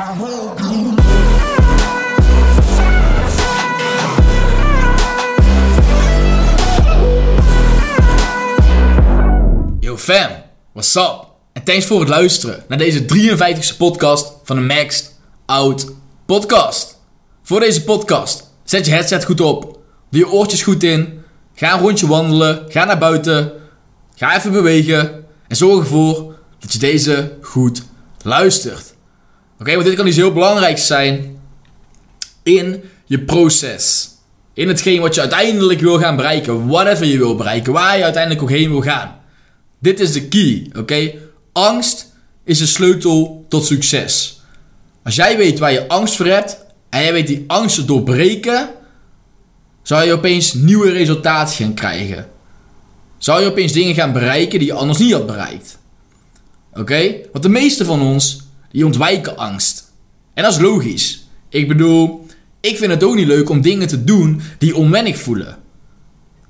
Yo fam, what's up? En thanks voor het luisteren naar deze 53ste podcast van de Maxed Out Podcast. Voor deze podcast, zet je headset goed op, doe je oortjes goed in, ga een rondje wandelen, ga naar buiten, ga even bewegen en zorg ervoor dat je deze goed luistert. Oké, want dit kan iets heel belangrijks zijn in je proces. In hetgeen wat je uiteindelijk wil gaan bereiken, whatever je wil bereiken, waar je uiteindelijk ook heen wil gaan. Dit is de key, oké? Angst is de sleutel tot succes. Als jij weet waar je angst voor hebt en jij weet die angst te doorbreken, zou je opeens nieuwe resultaten gaan krijgen. Zou je opeens dingen gaan bereiken die je anders niet had bereikt. Oké? Want de meeste van ons, die ontwijken angst. En dat is logisch. Ik bedoel, ik vind het ook niet leuk om dingen te doen die onwennig voelen.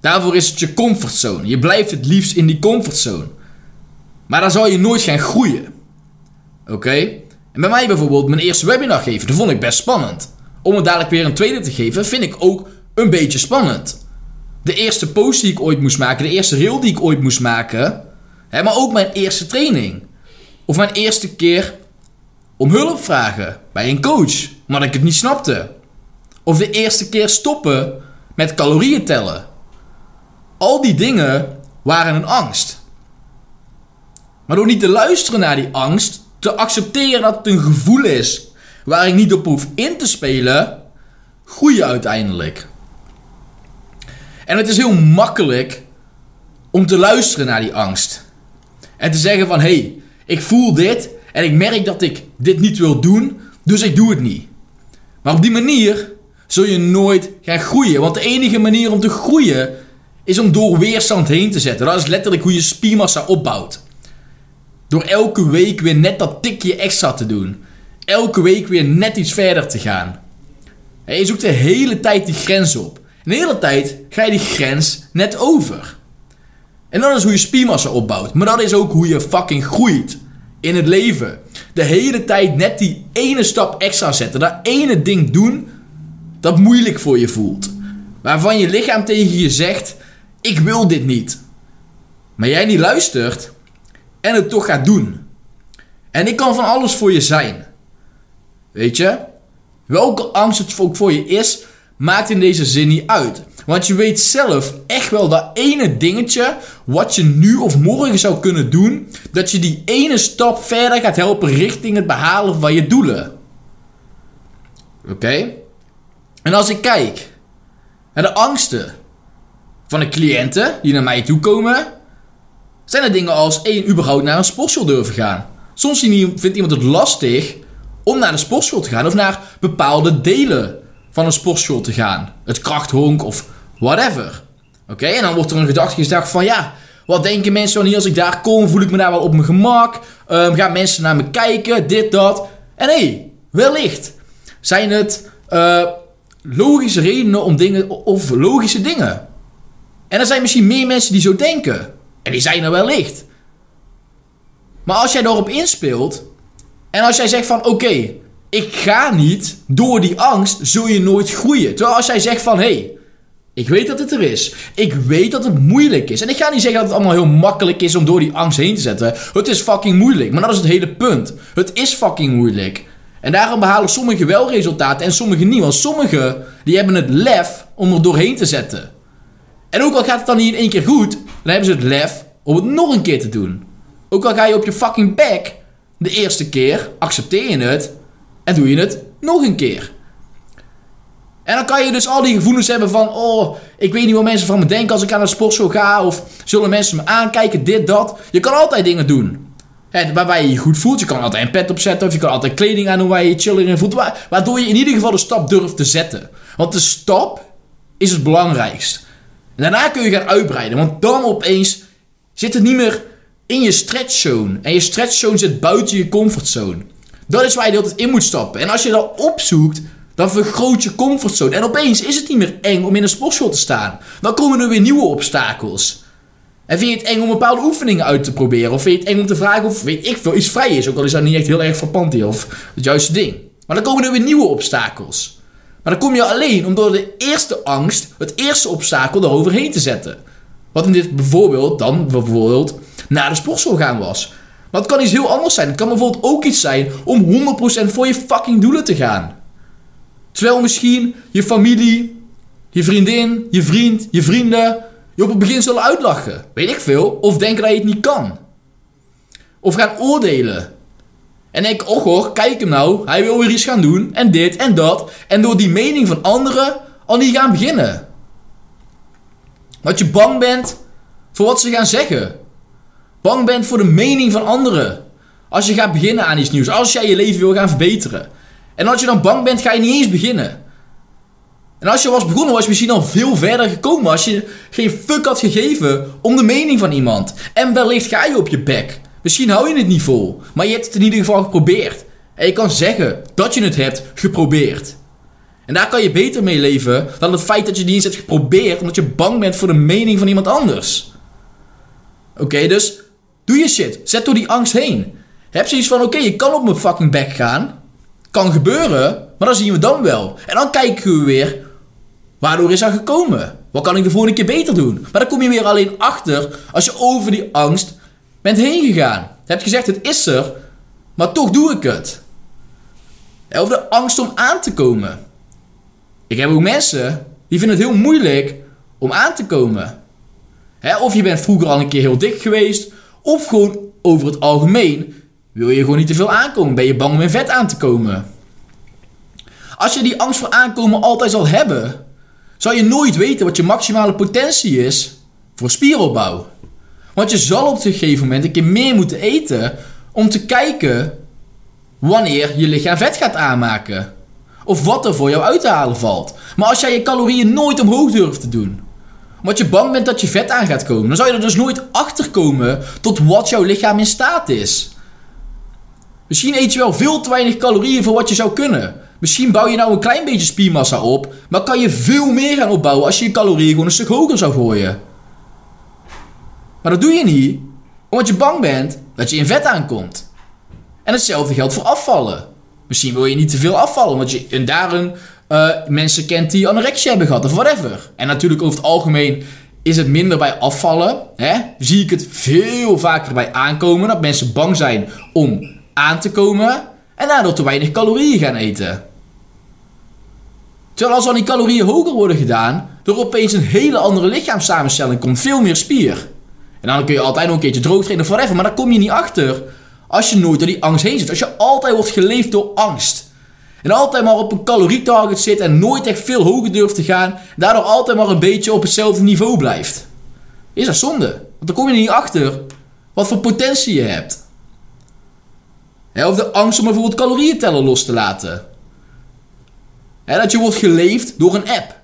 Daarvoor is het je comfortzone. Je blijft het liefst in die comfortzone. Maar dan zal je nooit gaan groeien. Oké? En bij mij bijvoorbeeld, mijn eerste webinar geven, dat vond ik best spannend. Om het dadelijk weer een tweede te geven, vind ik ook een beetje spannend. De eerste post die ik ooit moest maken, de eerste reel die ik ooit moest maken, hè, maar ook mijn eerste training. Of mijn eerste keer om hulp vragen bij een coach, omdat ik het niet snapte. Of de eerste keer stoppen met calorieën tellen. Al die dingen waren een angst. Maar door niet te luisteren naar die angst, te accepteren dat het een gevoel is waar ik niet op hoef in te spelen, groei je uiteindelijk. En het is heel makkelijk om te luisteren naar die angst. En te zeggen van, hé, hey, ik voel dit en ik merk dat ik dit niet wil doen, dus ik doe het niet. Maar op die manier zul je nooit gaan groeien. Want de enige manier om te groeien is om door weerstand heen te zetten. Dat is letterlijk hoe je spiermassa opbouwt. Door elke week weer net dat tikje extra te doen. Elke week weer net iets verder te gaan. Je zoekt de hele tijd die grens op. En de hele tijd ga je die grens net over. En dat is hoe je spiermassa opbouwt. Maar dat is ook hoe je fucking groeit in het leven. De hele tijd net die ene stap extra zetten. Dat ene ding doen dat moeilijk voor je voelt. Waarvan je lichaam tegen je zegt: Ik wil dit niet. Maar jij niet luistert en het toch gaat doen. En ik kan van alles voor je zijn. Weet je? Welke angst het ook voor je is, maakt in deze zin niet uit. Want je weet zelf echt wel dat ene dingetje wat je nu of morgen zou kunnen doen, dat je die ene stap verder gaat helpen richting het behalen van je doelen. Oké? En als ik kijk naar de angsten van de cliënten die naar mij toe komen, zijn er dingen als één, überhaupt naar een sportschool durven gaan. Soms vindt iemand het lastig om naar de sportschool te gaan of naar bepaalde delen van een sportschool te gaan. Het krachthonk of whatever. Oké, en dan wordt er een gedachte gedacht van ja, wat denken mensen van hier als ik daar kom? Voel ik me daar wel op mijn gemak? Um, gaan mensen naar me kijken? Dit, dat. En hé, hey, wellicht zijn het uh, logische redenen om dingen, of logische dingen. En er zijn misschien meer mensen die zo denken. En die zijn er wellicht. Maar als jij daarop inspeelt. En als jij zegt van oké, ik ga niet door die angst, zul je nooit groeien. Terwijl als jij zegt van hé, hey, ik weet dat het er is. Ik weet dat het moeilijk is. En ik ga niet zeggen dat het allemaal heel makkelijk is om door die angst heen te zetten. Het is fucking moeilijk. Maar dat is het hele punt. Het is fucking moeilijk. En daarom behalen sommigen wel resultaten en sommigen niet. Want sommigen die hebben het lef om er doorheen te zetten. En ook al gaat het dan niet in één keer goed, dan hebben ze het lef om het nog een keer te doen. Ook al ga je op je fucking back de eerste keer, accepteer je het en doe je het nog een keer. En dan kan je dus al die gevoelens hebben van, oh, ik weet niet wat mensen van me denken als ik aan een sportschool ga, of zullen mensen me aankijken, dit, dat. Je kan altijd dingen doen. Waarbij je je goed voelt. Je kan altijd een pet opzetten, of je kan altijd kleding aan doen waar je je chiller in voelt. Waardoor je in ieder geval de stap durft te zetten. Want de stap is het belangrijkst. En daarna kun je gaan uitbreiden, want dan opeens zit het niet meer in je stretchzone. En je stretchzone zit buiten je comfortzone. Dat is waar je de hele tijd in moet stappen. En als je dat opzoekt, dan vergroot je comfortzone. En opeens is het niet meer eng om in een sportschool te staan. Dan komen er weer nieuwe obstakels. En vind je het eng om bepaalde oefeningen uit te proberen? Of vind je het eng om te vragen of weet ik veel iets vrij is? Ook al is dat niet echt heel erg hier of het juiste ding. Maar dan komen er weer nieuwe obstakels. Maar dan kom je alleen om door de eerste angst, het eerste obstakel, eroverheen te zetten. Wat in dit bijvoorbeeld dan bijvoorbeeld naar de sportschool gaan was. Het kan iets heel anders zijn. Het kan bijvoorbeeld ook iets zijn om 100% voor je fucking doelen te gaan. Terwijl misschien je familie, je vriendin, je vriend, je vrienden je op het begin zullen uitlachen. Weet ik veel. Of denken dat je het niet kan. Of gaan oordelen. En denk, oh hoor, kijk hem nou. Hij wil weer iets gaan doen. En dit en dat. En door die mening van anderen al niet gaan beginnen. Dat je bang bent voor wat ze gaan zeggen. Bang bent voor de mening van anderen. Als je gaat beginnen aan iets nieuws. Als jij je leven wil gaan verbeteren. En als je dan bang bent, ga je niet eens beginnen. En als je was begonnen, was je misschien al veel verder gekomen. Als je geen fuck had gegeven om de mening van iemand. En wellicht ga je op je bek. Misschien hou je het niet vol. Maar je hebt het in ieder geval geprobeerd. En je kan zeggen dat je het hebt geprobeerd. En daar kan je beter mee leven dan het feit dat je het niet eens hebt geprobeerd. Omdat je bang bent voor de mening van iemand anders. Oké, dus doe je shit. Zet door die angst heen. Heb zoiets van: oké, je kan op mijn fucking bek gaan. Kan gebeuren, maar dan zien we dan wel. En dan kijken we weer Waardoor is dat gekomen? Wat kan ik de volgende keer beter doen? Maar dan kom je weer alleen achter als je over die angst bent heen gegaan. Je gezegd, het is er, maar toch doe ik het. Of de angst om aan te komen. Ik heb ook mensen die vinden het heel moeilijk om aan te komen. of je bent vroeger al een keer heel dik geweest, of gewoon over het algemeen wil je gewoon niet te veel aankomen. Ben je bang om in vet aan te komen? Als je die angst voor aankomen altijd zal hebben, zal je nooit weten wat je maximale potentie is voor spieropbouw. Want je zal op een gegeven moment een keer meer moeten eten om te kijken wanneer je lichaam vet gaat aanmaken. Of wat er voor jou uit te halen valt. Maar als jij je calorieën nooit omhoog durft te doen, omdat je bang bent dat je vet aan gaat komen, dan zal je er dus nooit achter komen tot wat jouw lichaam in staat is. Misschien eet je wel veel te weinig calorieën voor wat je zou kunnen. Misschien bouw je nou een klein beetje spiermassa op, maar kan je veel meer gaan opbouwen als je je calorieën gewoon een stuk hoger zou gooien. Maar dat doe je niet, omdat je bang bent dat je in vet aankomt. En hetzelfde geldt voor afvallen. Misschien wil je niet te veel afvallen, omdat je en daarom uh, mensen kent die anorexia hebben gehad of whatever. En natuurlijk over het algemeen is het minder bij afvallen. Hè? Zie ik het veel vaker bij aankomen dat mensen bang zijn om aan te komen en daardoor te weinig calorieën gaan eten. Terwijl als al die calorieën hoger worden gedaan, er opeens een hele andere lichaamssamenstelling komt. Veel meer spier. En dan kun je altijd nog een keertje droog trainen of whatever. Maar daar kom je niet achter als je nooit door die angst heen zit. Als je altijd wordt geleefd door angst. En altijd maar op een calorietarget zit en nooit echt veel hoger durft te gaan. En daardoor altijd maar een beetje op hetzelfde niveau blijft. Is dat zonde. Want dan kom je er niet achter wat voor potentie je hebt. of de angst om bijvoorbeeld calorieën tellen los te laten dat je wordt geleefd door een app.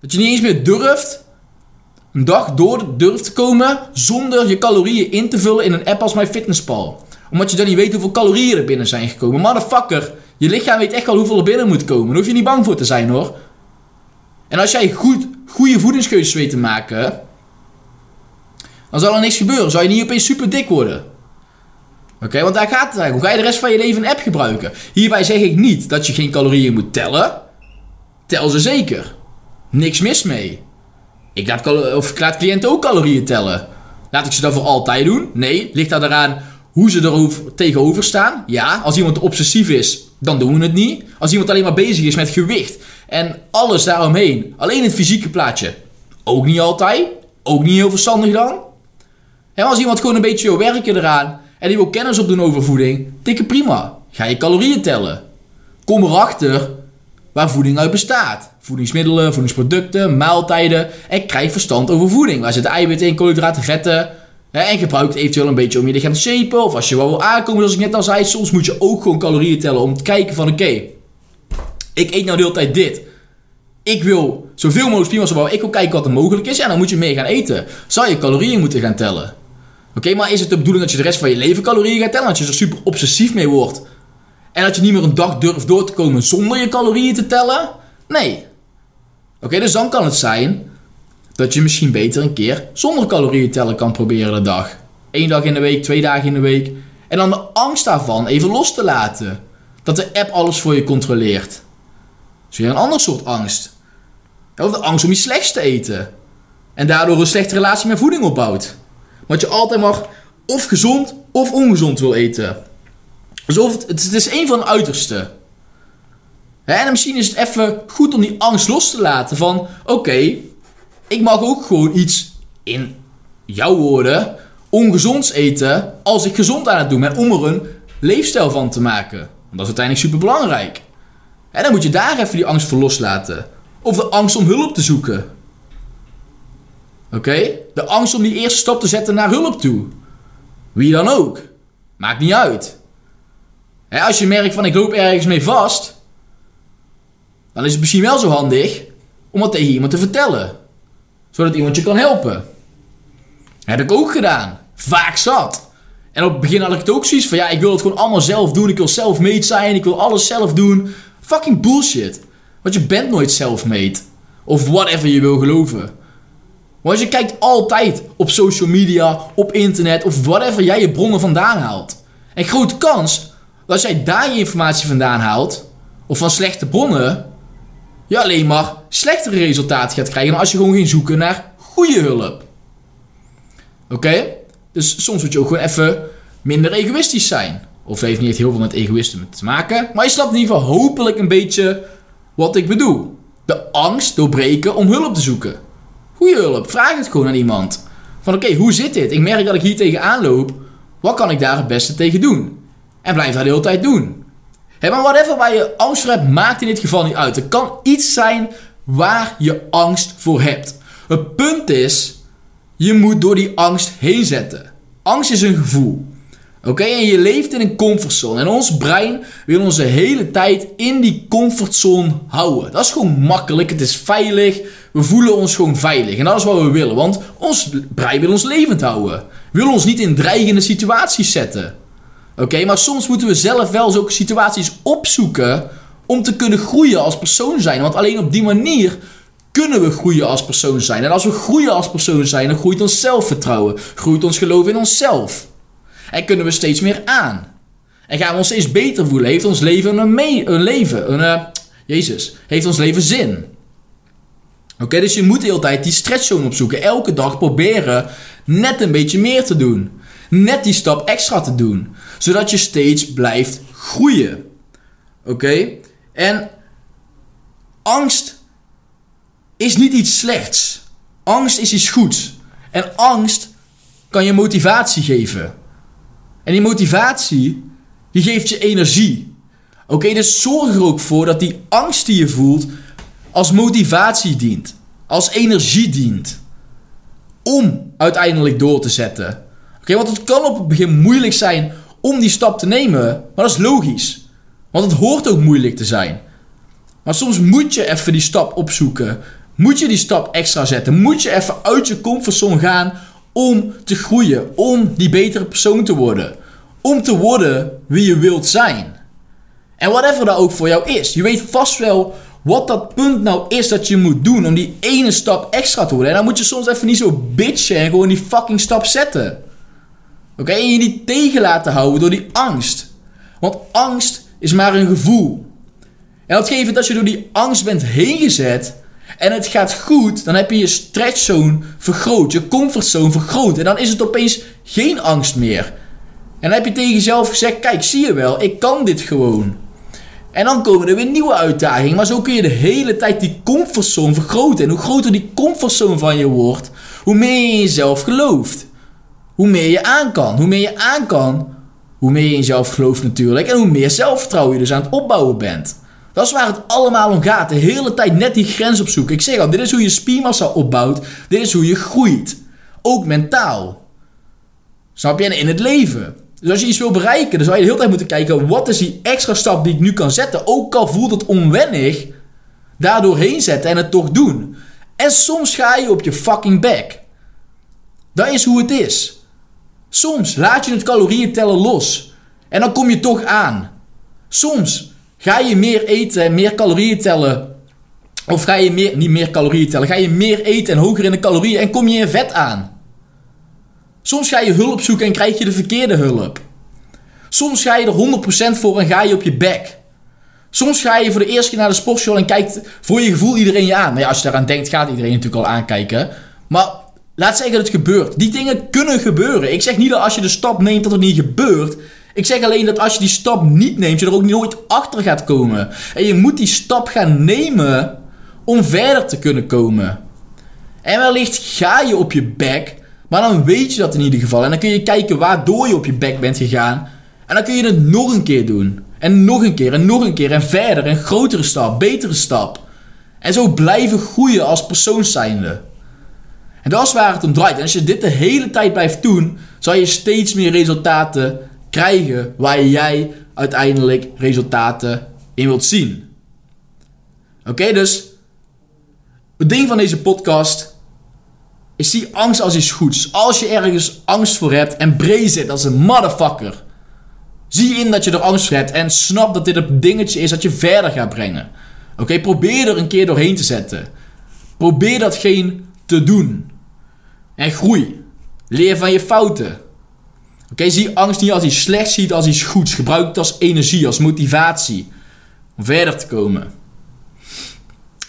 Dat je niet eens meer durft een dag door durft te komen zonder je calorieën in te vullen in een app als MyFitnessPal. Omdat je dan niet weet hoeveel calorieën er binnen zijn gekomen. Motherfucker, je lichaam weet echt wel hoeveel er binnen moet komen. Daar hoef je niet bang voor te zijn hoor. En als jij goed, goede voedingskeuzes weet te maken, dan zal er niks gebeuren. Zal je niet opeens super dik worden. Oké, want daar gaat het eigenlijk. Hoe ga je de rest van je leven een app gebruiken? Hierbij zeg ik niet dat je geen calorieën moet tellen. Tel ze zeker. Niks mis mee. Ik laat, of ik laat cliënten ook calorieën tellen. Laat ik ze dat voor altijd doen? Nee. Ligt dat eraan hoe ze er tegenover staan? Ja. Als iemand obsessief is, dan doen we het niet. Als iemand alleen maar bezig is met gewicht en alles daaromheen, alleen het fysieke plaatje, ook niet altijd. Ook niet heel verstandig dan. En als iemand gewoon een beetje wil werken eraan en die wil kennis opdoen over voeding, dikke prima. Ga je calorieën tellen. Kom erachter waar voeding uit bestaat. Voedingsmiddelen, voedingsproducten, maaltijden. En krijg verstand over voeding. Waar zitten eiwitten in, koolhydraten, vetten. En gebruik het eventueel een beetje om je lichaam te shapen. Of als je wel wil aankomen, zoals ik net al zei. Soms moet je ook gewoon calorieën tellen om te kijken van oké. ik eet nou de hele tijd dit. Ik wil zoveel mogelijk spiermassa bouwen. Ik wil kijken wat er mogelijk is. En dan moet je meer gaan eten. Zou je calorieën moeten gaan tellen. Oké, maar is het de bedoeling dat je de rest van je leven calorieën gaat tellen? Dat je er super obsessief mee wordt? En dat je niet meer een dag durft door te komen zonder je calorieën te tellen? Nee. Oké, dus dan kan het zijn dat je misschien beter een keer zonder calorieën tellen kan proberen de dag. Eén dag in de week, twee dagen in de week. En dan de angst daarvan even los te laten. Dat de app alles voor je controleert. Dat is weer een ander soort angst. Of de angst om iets slechts te eten. En daardoor een slechte relatie met voeding opbouwt. Want je altijd mag of gezond of ongezond wil eten. Alsof het, het is een van de uiterste. En misschien is het even goed om die angst los te laten van... Oké, ik mag ook gewoon iets, in jouw woorden, ongezonds eten... als ik gezond aan het doen ben om er een leefstijl van te maken. Want dat is uiteindelijk super belangrijk. Dan moet je daar even die angst voor loslaten. Of de angst om hulp te zoeken. Oké? De angst om die eerste stap te zetten naar hulp toe. Wie dan ook. Maakt niet uit. als je merkt van ik loop ergens mee vast, dan is het misschien wel zo handig om dat tegen iemand te vertellen. Zodat iemand je kan helpen. heb ik ook gedaan. Vaak zat. En op het begin had ik het ook zoiets van ja, ik wil het gewoon allemaal zelf doen. Ik wil self-made zijn. Ik wil alles zelf doen. Fucking bullshit. Want je bent nooit self-made. Of whatever je wil geloven. Want je kijkt altijd op social media, op internet of whatever jij je bronnen vandaan haalt. En grote kans dat als jij daar je informatie vandaan haalt, of van slechte bronnen, je alleen maar slechtere resultaten gaat krijgen dan als je gewoon ging zoeken naar goede hulp. Oké? Dus soms moet je ook gewoon even minder egoïstisch zijn. Of heeft niet heel veel met egoïsme te maken. Maar je snapt in ieder geval hopelijk een beetje wat ik bedoel. De angst doorbreken om hulp te zoeken. Goeie hulp. Vraag het gewoon aan iemand. Van oké, hoe zit dit? Ik merk dat ik hier tegenaan loop. Wat kan ik daar het beste tegen doen? En blijf dat de hele tijd doen. Hey, maar whatever waar je angst voor hebt, maakt in dit geval niet uit. Er kan iets zijn waar je angst voor hebt. Het punt is, je moet door die angst heen zetten. Angst is een gevoel. Oké, en je leeft in een comfortzone. En ons brein wil onze hele tijd in die comfortzone houden. Dat is gewoon makkelijk, het is veilig. We voelen ons gewoon veilig. En dat is wat we willen, want ons brein wil ons levend houden. Wil ons niet in dreigende situaties zetten. Oké, maar soms moeten we zelf wel zulke situaties opzoeken om te kunnen groeien als persoon zijn. Want alleen op die manier kunnen we groeien als persoon zijn. En als we groeien als persoon zijn, dan groeit ons zelfvertrouwen, groeit ons geloof in onszelf. En kunnen we steeds meer aan. En gaan we ons steeds beter voelen. Heeft ons leven een, een leven, een, uh, Jezus, heeft ons leven zin. Oké, dus je moet de hele tijd die stretchzone opzoeken. Elke dag proberen net een beetje meer te doen. Net die stap extra te doen. Zodat je steeds blijft groeien. Oké? En angst is niet iets slechts. Angst is iets goeds. En angst kan je motivatie geven. En die motivatie, die geeft je energie. Oké, dus zorg er ook voor dat die angst die je voelt als motivatie dient. Als energie dient. Om uiteindelijk door te zetten. Oké, want het kan op het begin moeilijk zijn om die stap te nemen. Maar dat is logisch. Want het hoort ook moeilijk te zijn. Maar soms moet je even die stap opzoeken. Moet je die stap extra zetten. Moet je even uit je comfortzone gaan om te groeien, om die betere persoon te worden, om te worden wie je wilt zijn. En whatever dat ook voor jou is, je weet vast wel wat dat punt nou is dat je moet doen om die ene stap extra te worden. En dan moet je soms even niet zo bitchen en gewoon die fucking stap zetten. Oké, en je niet tegen laten houden door die angst. Want angst is maar een gevoel. En dat geeft dat je door die angst bent heen gezet en het gaat goed, dan heb je je stretchzone vergroot, je comfortzone vergroot. En dan is het opeens geen angst meer. En dan heb je tegen jezelf gezegd: Kijk, zie je wel, ik kan dit gewoon. En dan komen er weer nieuwe uitdagingen. Maar zo kun je de hele tijd die comfortzone vergroten. En hoe groter die comfortzone van je wordt, hoe meer je in jezelf gelooft. Hoe meer je aan kan. Hoe meer je aan kan, hoe meer je in jezelf gelooft natuurlijk. En hoe meer zelfvertrouwen je dus aan het opbouwen bent. Dat is waar het allemaal om gaat. De hele tijd net die grens opzoeken. Ik zeg al, dit is hoe je spiermassa opbouwt. Dit is hoe je groeit. Ook mentaal. Snap je? En in het leven. Dus als je iets wil bereiken, dan zou je de hele tijd moeten kijken... wat is die extra stap die ik nu kan zetten? Ook al voelt het onwennig, daardoor heen zetten en het toch doen. En soms ga je op je fucking back. Dat is hoe het is. Soms laat je het calorieën tellen los. En dan kom je toch aan. Soms Ga je meer eten en meer calorieën tellen Of ga je meer, niet meer calorieën tellen, ga je meer eten en hoger in de calorieën en kom je in vet aan? Soms ga je hulp zoeken en krijg je de verkeerde hulp. Soms ga je er 100% voor en ga je op je bek. Soms ga je voor de eerste keer naar de sportschool en kijkt voor je gevoel iedereen je aan. Nou ja, als je daaraan denkt, gaat iedereen natuurlijk al aankijken. Maar laat zeggen dat het gebeurt. Die dingen kunnen gebeuren. Ik zeg niet dat als je de stap neemt dat het niet gebeurt. Ik zeg alleen dat als je die stap niet neemt, je er ook nooit achter gaat komen. En je moet die stap gaan nemen om verder te kunnen komen. En wellicht ga je op je bek, maar dan weet je dat in ieder geval. En dan kun je kijken waardoor je op je bek bent gegaan. En dan kun je het nog een keer doen. En nog een keer en nog een keer en verder. Een grotere stap, betere stap. En zo blijven groeien als persoon zijnde. En dat is waar het om draait. En als je dit de hele tijd blijft doen, zal je steeds meer resultaten krijgen waar jij uiteindelijk resultaten in wilt zien. Oké, dus het ding van deze podcast is zie angst als iets goeds. Als je ergens angst voor hebt, embrace het als een motherfucker. Zie in dat je er angst voor hebt en snap dat dit een dingetje is dat je verder gaat brengen. Oké, probeer er een keer doorheen te zetten. Probeer datgene te doen. En groei. Leer van je fouten. Oké, zie angst niet als iets slechts, zie het als iets goeds. Gebruik het als energie, als motivatie. Om verder te komen.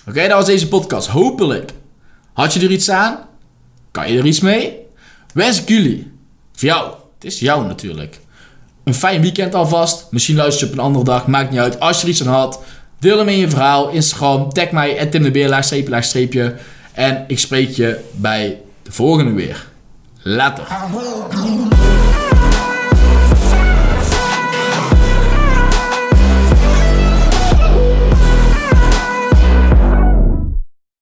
Oké, dat was deze podcast. Hopelijk had je er iets aan. Kan je er iets mee? Wens ik jullie, voor jou, het is jou natuurlijk, een fijn weekend alvast. Misschien luister je op een andere dag, maakt niet uit. Als je er iets aan had, deel hem in je verhaal, Instagram, tag mij, Tim de. En ik spreek je bij de volgende weer. Later.